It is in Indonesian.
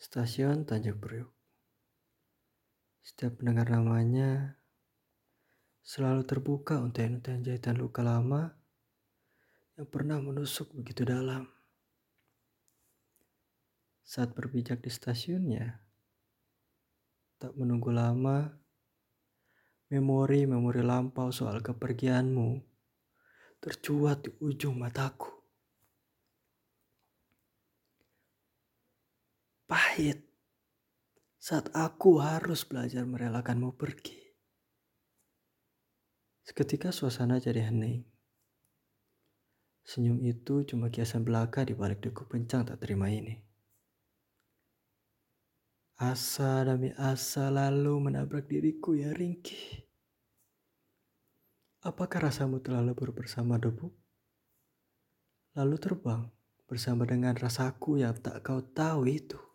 Stasiun Tanjung Priuk. Setiap mendengar namanya, selalu terbuka untayan-untayan jahitan luka lama yang pernah menusuk begitu dalam. Saat berpijak di stasiunnya, tak menunggu lama, memori-memori lampau soal kepergianmu tercuat di ujung mataku. Pahit saat aku harus belajar merelakanmu pergi. Seketika suasana jadi hening. Senyum itu cuma kiasan belaka di balik deku pencang tak terima ini. Asa demi asa lalu menabrak diriku yang ringkih. Apakah rasamu telah lebur bersama debu? Lalu terbang bersama dengan rasaku yang tak kau tahu itu.